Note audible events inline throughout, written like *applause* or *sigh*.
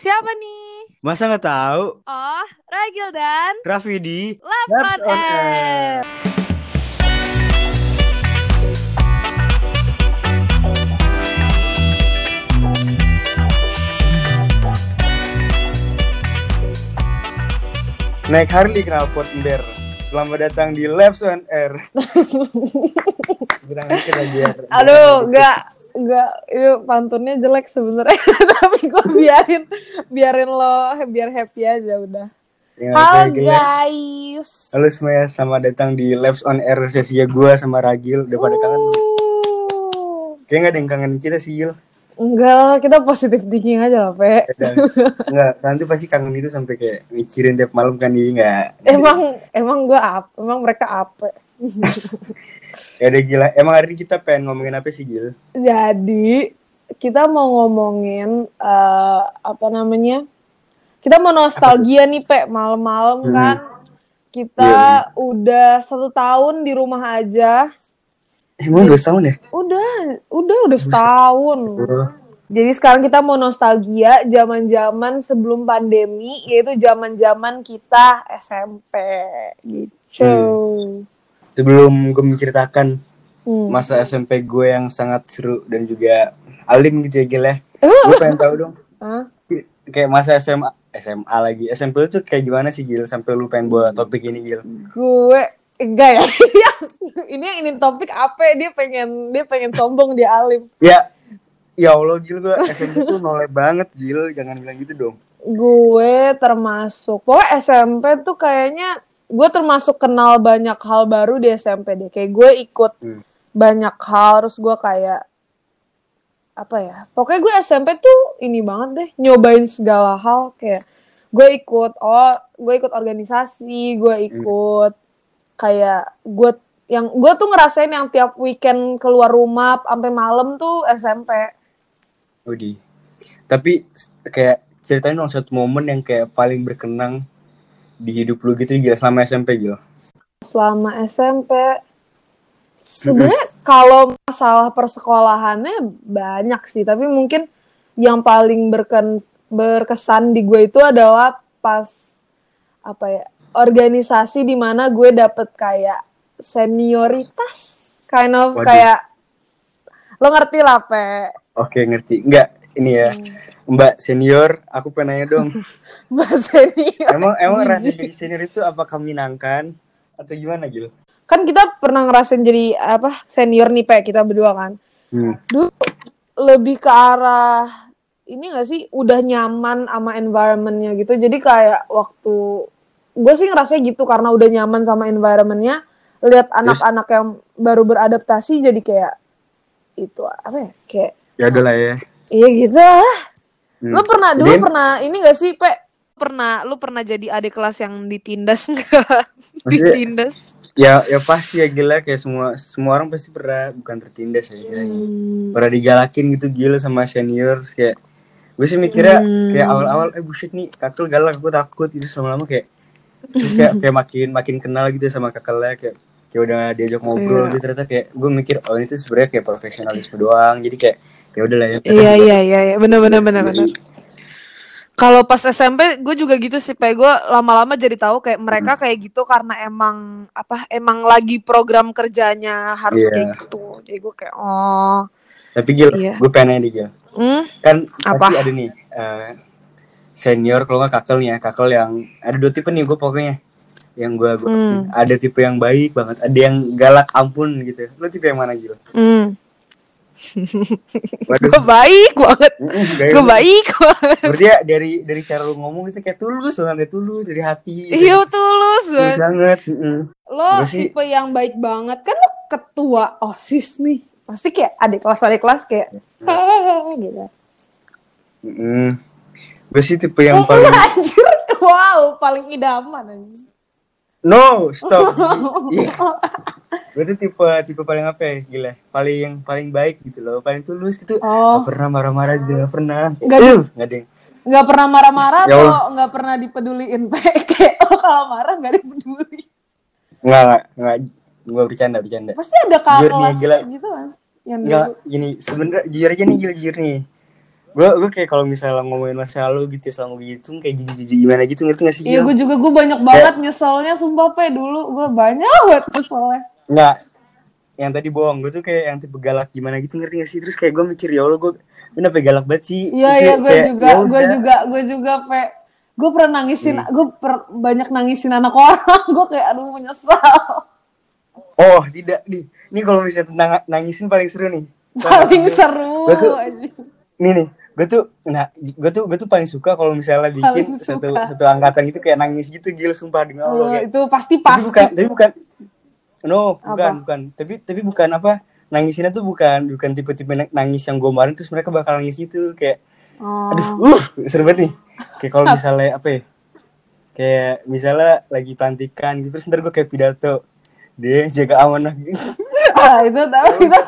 Siapa nih? Masa nggak tahu? Oh, Ragil dan Raffi di Labs Labs on on Air. Naik Harley knalpot ember. Selamat datang di Labs on Air. *laughs* Bilang dikit aja. ya. Aduh, enggak enggak itu pantunnya jelek sebenarnya *laughs* tapi gue biarin biarin lo biar happy aja udah. Ya, Halo guys. Halo semuanya, selamat datang di Labs on Air sesi gue sama Ragil. Udah pada kangen? Kayaknya nggak ada yang kangen kita sih, Gil. Enggak lah, kita positive thinking aja lah, Pe. Dan, enggak, nanti pasti kangen itu sampai kayak mikirin tiap malam kan nih, enggak. Emang emang gue apa? Emang mereka apa? *laughs* Ya udah gila. Emang hari ini kita pengen ngomongin apa sih, Gil? Jadi kita mau ngomongin eh, apa namanya? Kita mau nostalgia nih, Pe, malam-malam Hmm. kan. Kita Iya, udah satu tahun di rumah aja. Emang udah setahun ya? Udah, udah, udah setahun. Jadi sekarang kita mau nostalgia zaman-zaman sebelum pandemi, yaitu zaman-zaman kita SMP gitu. Hmm. Sebelum gue menceritakan Hmm. masa SMP gue yang sangat seru dan juga alim gitu ya Gil ya. Eh. Gue pengen tahu dong. Hah? Kayak masa SMA SMA lagi SMP itu kayak gimana sih Gil sampai lu pengen buat topik ini Gil? Gue enggak ya. *laughs* ini yang ini topik apa? Dia pengen dia pengen sombong dia alim. Ya ya Allah Gil gue SMP tuh noleh banget Gil jangan bilang gitu dong. Gue termasuk, pokoknya SMP tuh kayaknya gue termasuk kenal banyak hal baru di SMP deh. Kayak gue ikut Hmm. banyak hal, terus gue kayak apa ya? Pokoknya gue SMP tuh ini banget deh, nyobain segala hal kayak gue ikut oh gue ikut organisasi, gue ikut kayak gue yang gue tuh ngerasain yang tiap weekend keluar rumah sampai malam tuh SMP. Udi. Tapi kayak ceritain dong satu momen yang kayak paling berkenang di hidup lu gitu Gil selama SMP Gil. selama SMP sebenarnya kalau masalah persekolahannya banyak sih tapi mungkin yang paling berken berkesan di gue itu adalah pas apa ya organisasi di mana gue dapet kayak senioritas kind of Waduh. kayak lo ngerti lah pe Oke ngerti. Enggak ini ya. Mbak senior, aku pengen nanya dong. *laughs* mbak senior emang emang rasa jadi senior itu apakah menyenangkan atau gimana Gil? kan kita pernah ngerasain jadi apa senior nih pe kita berdua kan Hmm. dulu lebih ke arah ini gak sih udah nyaman sama environmentnya gitu jadi kayak waktu gue sih ngerasa gitu karena udah nyaman sama environmentnya lihat anak-anak yang baru beradaptasi jadi kayak itu apa ya kayak Ya udah lah ya. iya gitu lah Hmm. lu pernah dulu pernah ini gak sih pe Pernah, lu pernah jadi adik kelas yang ditindas *laughs* enggak? Maksudnya- ditindas. Ya ya pasti ya gila kayak semua semua orang pasti pernah bukan tertindas ya istilahnya. Hmm. Pernah digalakin gitu gila sama senior kayak gue sih mikirnya Hmm. kayak awal-awal eh bullshit nih kakak galak aku takut itu lama-lama kayak kayak, kayak makin makin kenal gitu sama kakaknya kayak kayak udah diajak ngobrol Iya. gitu ternyata kayak gue mikir oh ini tuh sebenarnya kayak profesionalisme doang jadi kayak ya udah lah ya Iya iya iya iya benar benar benar benar. Kalau pas SMP gue juga gitu sih, Pe. Gue lama-lama jadi tahu kayak mereka kayak gitu karena emang apa? Emang lagi program kerjanya harus Iya. kayak gitu. Jadi gue kayak oh, tapi gil Iya. gue pengen nih gil hmm, kan Apa? pasti ada nih eh, senior kalau nggak kakel nih ya kakel yang ada dua tipe nih gue pokoknya yang gue Hmm. ada tipe yang baik banget ada yang galak ampun gitu lo tipe yang mana gil hmm. Gue baik banget. Gaya Gue lu. baik banget. berarti ya dari dari cara lu ngomong itu kayak tulus banget ya tulus dari hati Iya tulus tulus banget. banget mm-mm. lo sih- tipe yang baik banget kan lo ketua osis nih pasti kayak adik kelas adik kelas kayak hehehe gitu Mm-mm. gue sih tipe yang paling anjir wow paling idaman anjir. No stop. *laughs* Gue tuh tipe tipe paling apa ya gila. Paling paling baik gitu loh. Paling tulus gitu. Oh. Gak pernah marah-marah juga gak pernah. Nggak- Eh, nggak ada yang nggak pernah marah-marah Ya atau Allah. nggak pernah dipeduliin? Pe? *laughs* kayak oh kalau marah nggak dipeduli. Nggak nggak nggak. Gue bercanda bercanda. Pasti ada gila. gitu mas yang gini sebenarnya jujur aja nih jujur, jujur nih gue gue kayak kalau misalnya ngomongin masa lalu gitu selama gitu kayak gini gini gimana gitu ngerti gak sih Iya, gue juga gue banyak banget nyeselnya sumpah pe. Dulu gue banyak banget nyeselnya. nggak. Yang tadi bohong gue tuh kayak yang tipe galak gimana gitu ngerti gak sih? Terus kayak gue mikir ya allah gue kenapa galak banget sih. Iya iya gue kayak, juga ya gue juga gue juga pe. Gue pernah nangisin Hmm. gue per- banyak nangisin anak orang. *laughs* Gue kayak aduh menyesal. Oh tidak. Nih ini kalau misalnya tentang nangisin paling seru nih. Paling seru Gue tuh- nih nih gue tuh nah gue tuh gue tuh paling suka kalau misalnya bikin Paling satu suka. satu angkatan gitu kayak nangis gitu gil sumpah dengan Allah Oh, kayak itu pasti tapi pasti bukan tapi bukan no bukan Apa? bukan tapi tapi bukan apa nangisinnya tuh bukan bukan tipe-tipe na- nangis yang gue marin terus mereka bakal nangis gitu kayak Oh. aduh uh seru banget nih kayak kalau misalnya apa ya kayak misalnya lagi pelantikan gitu terus ntar gue kayak pidato dia jaga amanah gitu *laughs* Ah, itu tau itu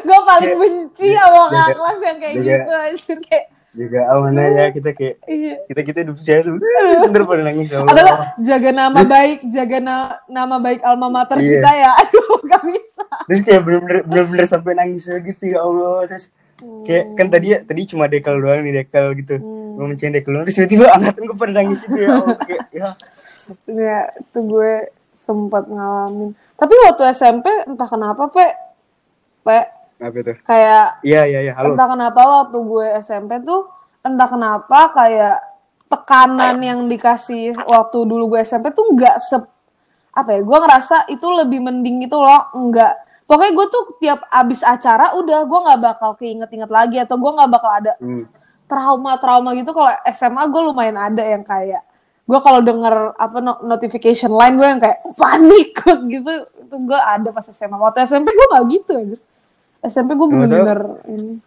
gue paling benci sama kakak kelas yang kayak gitu anjir kayak jaga amanah ya kita kayak iya. kita kita hidup tuh ntar pada nangis ya atau Allah. jaga nama baik jaga na- nama baik alma mater Iya. kita ya *laughs* aduh gak bisa. Terus kayak bener-bener bener-bener sampai nangis gitu ya Allah terus kayak kan tadi ya tadi cuma dekel doang nih dekel gitu. Hmm. mau menceng dekel doang terus tiba-tiba angkatan gue pada nangis gitu ya Allah kayak ya. Ya itu gue sempat ngalamin. Tapi waktu SMP entah kenapa pe. Pe. Apa tuh kayak iya iya iya. Halo. entah kenapa waktu gue SMP tuh entah kenapa kayak tekanan yang dikasih waktu dulu gue SMP tuh nggak se apa ya gue ngerasa itu lebih mending gitu loh nggak. Pokoknya gue tuh tiap abis acara udah gue nggak bakal keinget-inget lagi atau gue nggak bakal ada Hmm. trauma-trauma gitu. Kalau SMA gue lumayan ada yang kayak gue kalau denger apa no- notification line gue yang kayak panik gitu itu gue ada pas SMA waktu SMP gue nggak gitu aja SMP gue bener-bener ini.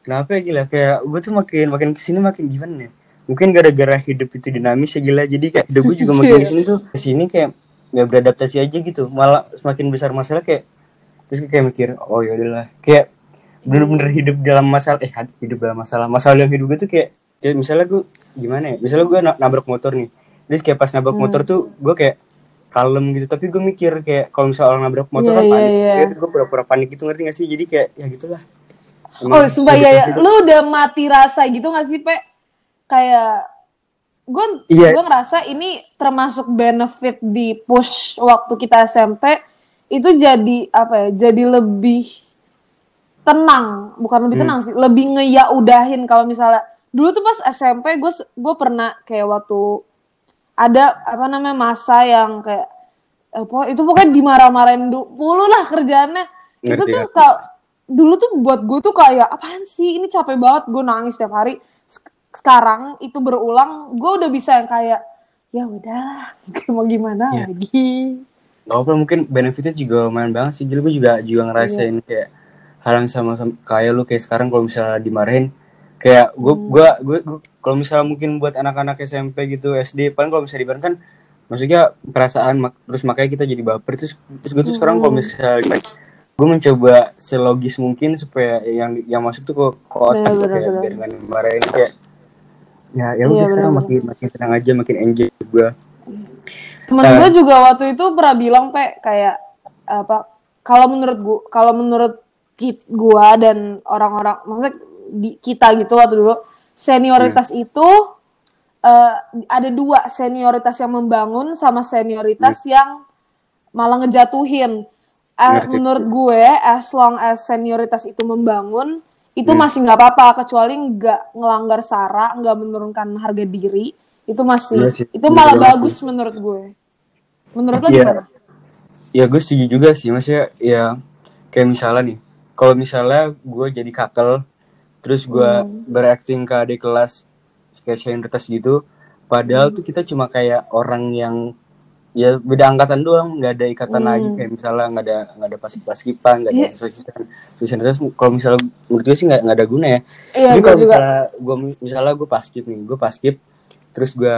Kenapa ya gila? Kayak gue tuh makin makin ke sini makin gimana ya? Mungkin gara-gara hidup itu dinamis ya gila. Jadi kayak hidup gue juga *laughs* makin Iya. ke sini tuh ke sini kayak nggak beradaptasi aja gitu. Malah semakin besar masalah kayak terus kayak mikir oh ya udahlah. Kayak bener-bener hidup dalam masalah eh hidup dalam masalah. Masalah dalam hidup gue tuh kayak kayak misalnya gue gimana ya? Misalnya gue na- nabrak motor nih terus kayak pas nabrak Hmm. motor tuh gue kayak kalem gitu tapi gue mikir kayak kalau misalnya orang nabrak motor Iya, kan panik iya. Kayak gue pura-pura panik gitu ngerti gak sih jadi kayak ya gitulah Oh Emang sumpah hidup- ya, ya. lu udah mati rasa gitu gak sih Pe? Kayak gue Iya. gue ngerasa ini termasuk benefit di push waktu kita SMP itu jadi apa ya? Jadi lebih tenang, bukan lebih Hmm. tenang sih, lebih ngeyaudahin kalau misalnya dulu tuh pas SMP gue gue pernah kayak waktu ada apa namanya masa yang kayak eh, pokok- itu pokoknya dimarah-marahin dulu lah kerjaannya itu tuh ngerti. kal dulu tuh buat gue tuh kayak apaan sih ini capek banget gue nangis setiap hari Sek- sekarang itu berulang gue udah bisa yang kayak ya udahlah *laughs* mau gimana Iya. lagi Gak apa mungkin benefitnya juga lumayan banget sih. Jadi gue juga juga ngerasain kayak hal yang sama, sama kayak lu kayak sekarang kalau misalnya dimarahin kayak gue gua gue gue kalau misalnya mungkin buat anak-anak SMP gitu SD paling kalau misalnya dimarahin kan maksudnya perasaan mak- terus makanya kita jadi baper. Terus terus gue tuh sekarang kalau misalnya gue mencoba selogis mungkin supaya yang yang masuk tuh ke, ke otak Bener, tuh bener, kayak bener. biar nggak dimarahin kayak ya ya Iya, udah sekarang bener, makin makin tenang aja makin enjoy gue temen Eh. gue juga waktu itu pernah bilang pe kayak apa kalau menurut gua kalau menurut gua dan orang-orang maksudnya di kita gitu waktu dulu senioritas Hmm. itu eh, ada dua senioritas yang membangun sama senioritas yang malah ngejatuhin. Ngerti. menurut gue as long as senioritas itu membangun itu Hmm. masih nggak apa-apa kecuali nggak ngelanggar sara nggak menurunkan harga diri itu masih Iya sih, itu bener malah banget bagus menurut gue menurut lo Iya. gimana Ya gue setuju juga sih, maksudnya ya kayak misalnya nih, kalau misalnya gue jadi kakel, terus gue berakting ke adik kelas kayak senioritas gitu, padahal tuh kita cuma kayak orang yang ya beda angkatan doang, nggak ada ikatan lagi. Kayak misalnya nggak ada nggak ada paskib paskipan, nggak ada Iya. sosialitas, sosialitas kalau misalnya menurut gue sih nggak nggak ada guna ya. Iya, Jadi kalau misalnya gue misalnya gue paskib nih, gue paskib, terus gue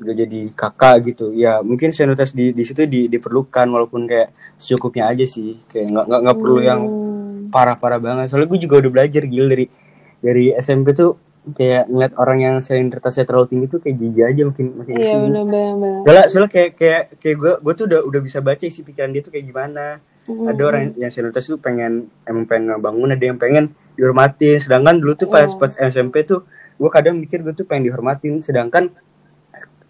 gue jadi kakak gitu, ya mungkin senioritas di di situ di, diperlukan walaupun kayak secukupnya aja sih, kayak nggak nggak nggak perlu yang Hmm. parah-parah banget. Soalnya gue juga udah belajar gil dari dari SMP tuh kayak ngeliat orang yang senioritasnya terlalu tinggi tuh kayak jijik aja makin makin iya benar benar Soalnya, soalnya kayak kayak kayak gue gue tuh udah udah bisa baca isi pikiran dia tuh kayak gimana. Hmm. Ada orang yang senioritas tuh pengen emang pengen ngebangun, ada yang pengen dihormatin sedangkan dulu tuh pas Iya. pas SMP tuh gue kadang mikir gue tuh pengen dihormatin sedangkan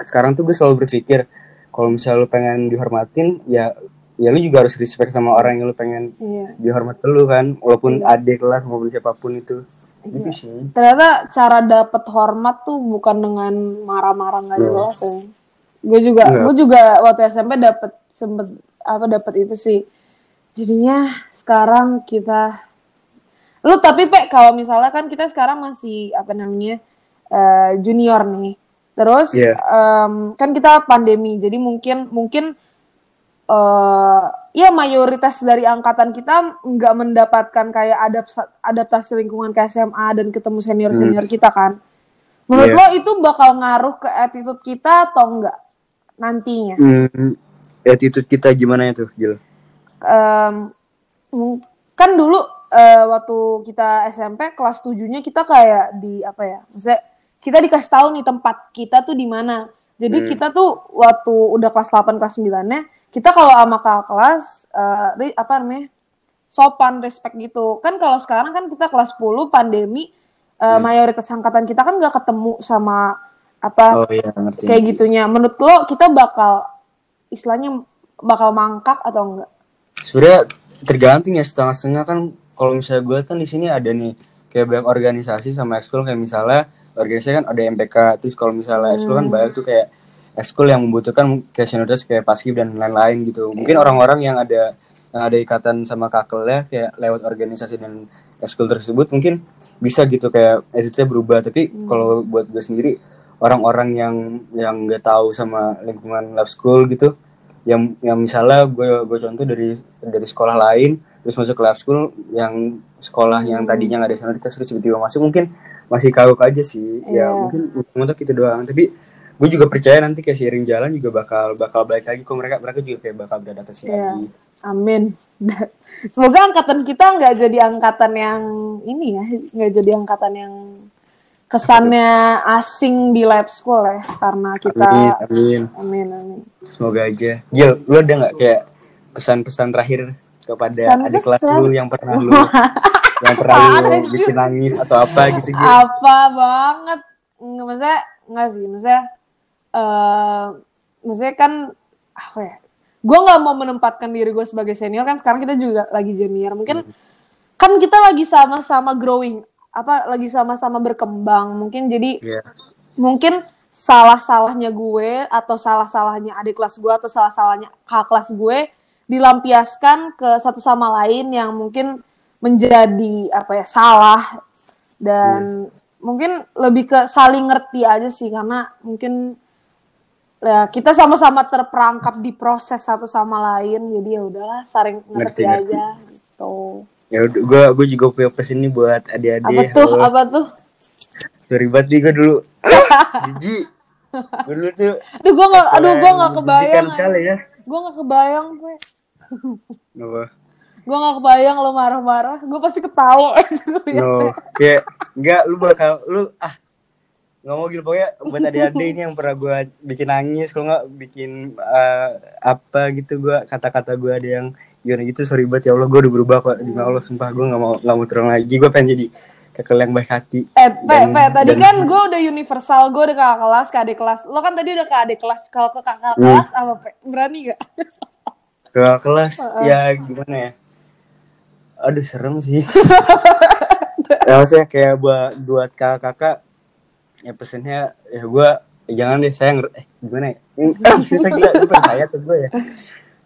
sekarang tuh gue selalu berpikir kalau misalnya lu pengen dihormatin ya ya lu juga harus respect sama orang yang lu pengen Iya. dihormat lu kan walaupun Iya. adik lah maupun siapa pun itu gitu Iya. sih Ternyata cara dapet hormat tuh bukan dengan marah-marah nggak Iya. jelas ya. Gue juga, Iya. gue juga waktu SMP dapet sempet apa dapet itu sih. Jadinya sekarang kita, lu tapi pe kalau misalnya kan kita sekarang masih apa namanya eh, junior nih. Terus Iya. em, kan kita pandemi, jadi mungkin mungkin eh ya mayoritas dari angkatan kita nggak mendapatkan kayak adaptasi, adaptasi lingkungan ke SMA dan ketemu senior senior kita kan. Menurut Iya. lo itu bakal ngaruh ke attitude kita atau enggak nantinya? hmm, attitude kita gimana itu Gil? Mung- kan dulu eh, waktu kita SMP kelas 7-nya kita kayak di apa ya? Maksudnya kita dikasih tahu nih tempat kita tuh di mana. Jadi Hmm. kita tuh waktu udah kelas 8 kelas 9-nya kita kalau sama kakak kelas ri- apa namanya? sopan, respect gitu. Kan kalau sekarang kan kita kelas 10 pandemi eh, Hmm. mayoritas angkatan kita kan nggak ketemu sama apa oh iya ngerti kayak gitunya. Menurut lo kita bakal istilahnya bakal mangkak atau enggak? sebenarnya tergantung ya setengah-setengah kan kalau misalnya gue kan di sini ada nih kayak banyak organisasi sama ekskul kayak misalnya organisasi kan ada MPK terus kalau misalnya ekskul kan Hmm. banyak tuh kayak ekskul yang membutuhkan kayak senioritas kayak paskib dan lain-lain gitu mungkin Iya. orang-orang yang ada yang ada ikatan sama kakelnya kayak lewat organisasi dan ekskul tersebut mungkin bisa gitu kayak attitude-nya berubah tapi Hmm. kalau buat gue sendiri orang-orang yang yang nggak tahu sama lingkungan lab school gitu yang yang misalnya gue gue contoh dari dari sekolah lain terus masuk ke lab school yang sekolah yang Hmm. tadinya nggak ada senioritas terus tiba-tiba masuk mungkin masih kagok aja sih Iya. ya mungkin untuk itu doang tapi gue juga percaya nanti kayak seiring jalan juga bakal bakal balik lagi kok mereka mereka juga kayak bakal beradaptasi Iya. lagi Amin. *laughs* Semoga angkatan kita nggak jadi angkatan yang ini ya, nggak jadi angkatan yang kesannya asing di lab school ya, karena kita. amin amin Amin amin. semoga aja Gil lu ada nggak kayak pesan-pesan terakhir kepada Pesan-pesan? adik kelas lu yang pernah lu *laughs* yang pernah lu bikin nangis atau apa gitu Gil Apa banget? Nggak maksudnya nggak sih, maksudnya eh maksudnya kan apa ya? Gue nggak mau menempatkan diri gue sebagai senior kan sekarang kita juga lagi junior. Mungkin kan kita lagi sama-sama growing, apa lagi sama-sama berkembang. Mungkin jadi Iya. mungkin salah-salahnya gue atau salah-salahnya adik kelas gue atau salah-salahnya kakak kelas gue dilampiaskan ke satu sama lain yang mungkin menjadi apa ya salah dan mungkin lebih ke saling ngerti aja sih karena mungkin ya kita sama-sama terperangkap di proses satu sama lain jadi ya udahlah saling ngerti, aja gitu Ya udah, gue gue juga punya pesan nih buat adik-adik. apa tuh Halo. apa tuh Sorry banget nih gue dulu. *laughs* Jiji. Gue dulu tuh. aduh gue nggak aduh gue yang kebayang menjijikan sekali ya. gue nggak kebayang gue No, gue nggak kebayang lo marah-marah gue pasti ketawa *laughs* no. Kayak enggak lu bakal lu ah nggak mau gitu pokoknya buat adik-adik ini yang pernah gue bikin nangis kalau nggak bikin eh, apa gitu gue kata-kata gue ada yang gimana gitu sorry banget ya Allah gue udah berubah kok. Demi Allah sumpah gue nggak mau nggak mau terulang lagi. Gue pengen jadi kekel yang baik hati. Eh pe Dan- pe tadi dan- kan gue udah universal gue udah kakak kelas ke adik kelas. Lo kan tadi udah ke adik kelas kalau ke kakak Hmm. kelas apa pe? Berani gak ke kelas ya gimana ya? Aduh serem sih. *laughs* Ya maksudnya kayak buat buat kakak-kakak ya pesennya ya gue jangan deh saya ngerti eh, gimana ya? Ah, susah gila gue percaya tuh gue ya.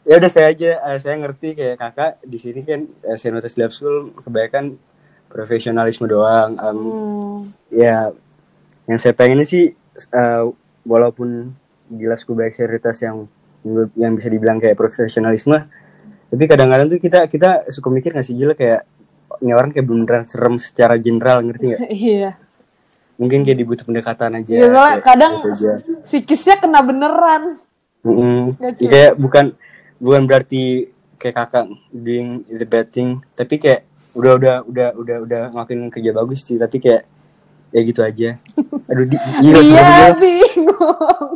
Ya udah saya aja eh, saya ngerti kayak kakak di sini kan eh, senioritas lab school kebanyakan profesionalisme doang Em, hmm. ya yang saya pengen sih eh, walaupun di lab school banyak senioritas yang yang bisa dibilang kayak profesionalisme tapi kadang-kadang tuh kita kita suka mikir nggak sih gila kayak ini orang kayak beneran serem secara general ngerti nggak? *laughs* Iya mungkin kayak dibutuh pendekatan aja Iya, kayak kadang gitu aja. psikisnya kena beneran. Mm-mm. Nggak Ya, kayak bukan bukan berarti kayak kakak doing the bad thing tapi kayak udah udah udah udah udah ngelakuin kerja bagus sih tapi kayak ya gitu aja. *laughs* Aduh di, serem iya gila. bingung.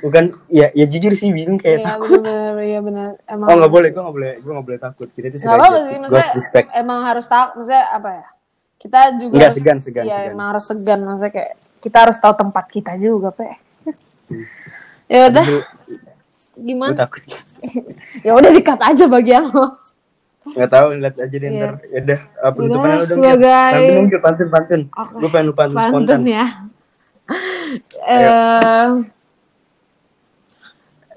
Bukan ya ya jujur sih bingung kayak iya takut. bener iya bener. Emang oh nggak boleh gue nggak boleh gue nggak boleh takut. Kita itu sih gue harus maksudnya respect. emang harus tahu maksudnya apa ya kita juga Enggak harus- segan segan Iya, segan. emang harus segan maksudnya kayak kita harus tahu tempat kita juga, Pe. ya udah, gimana? takut. *laughs* Ya udah dikat aja bagian lo. Nggak tahu lihat aja deh Iya. ntar. Ya udah, uh, penutupannya Udah, sebagai- Pantun dong, Gil. pantun pantun. Oke. Gue pengen lu pantun spontan. Pantun ya. Eh,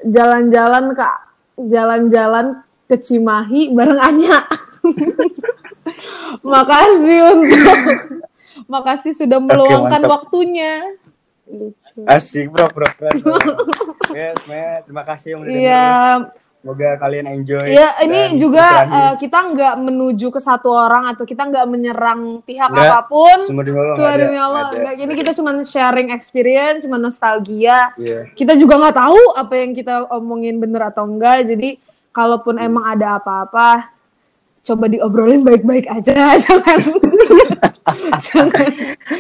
jalan-jalan kak, jalan-jalan ke Cimahi bareng Anya. *laughs* makasih untuk, *laughs* makasih sudah meluangkan mantap. waktunya. Asik bro, bro, keren, bro. Yes, man. Terima kasih yang udah denger. Iya, Semoga kalian enjoy. Iya, ini juga eh, kita nggak menuju ke satu orang atau kita nggak menyerang pihak Nggak, apa pun. Semua demi Allah. Demi Allah, nggak ini kita cuma sharing experience, cuma nostalgia. Iya. Kita juga nggak tahu apa yang kita omongin bener atau enggak. Jadi kalaupun emang ada apa-apa, coba diobrolin baik-baik aja, *laughs* jangan, jangan,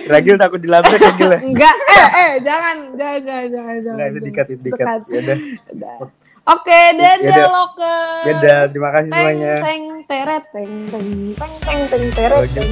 Ragil takut dilabrak ya. enggak, eh, eh, jangan, jangan, jangan, jangan, jangan. Nah, itu dikat, itu dikat. Ya udah. Oke, dadah Yaudah. loker. Dadah, terima kasih Teng, semuanya. teng, teret, teng, teng, teng, teng, teret, teng.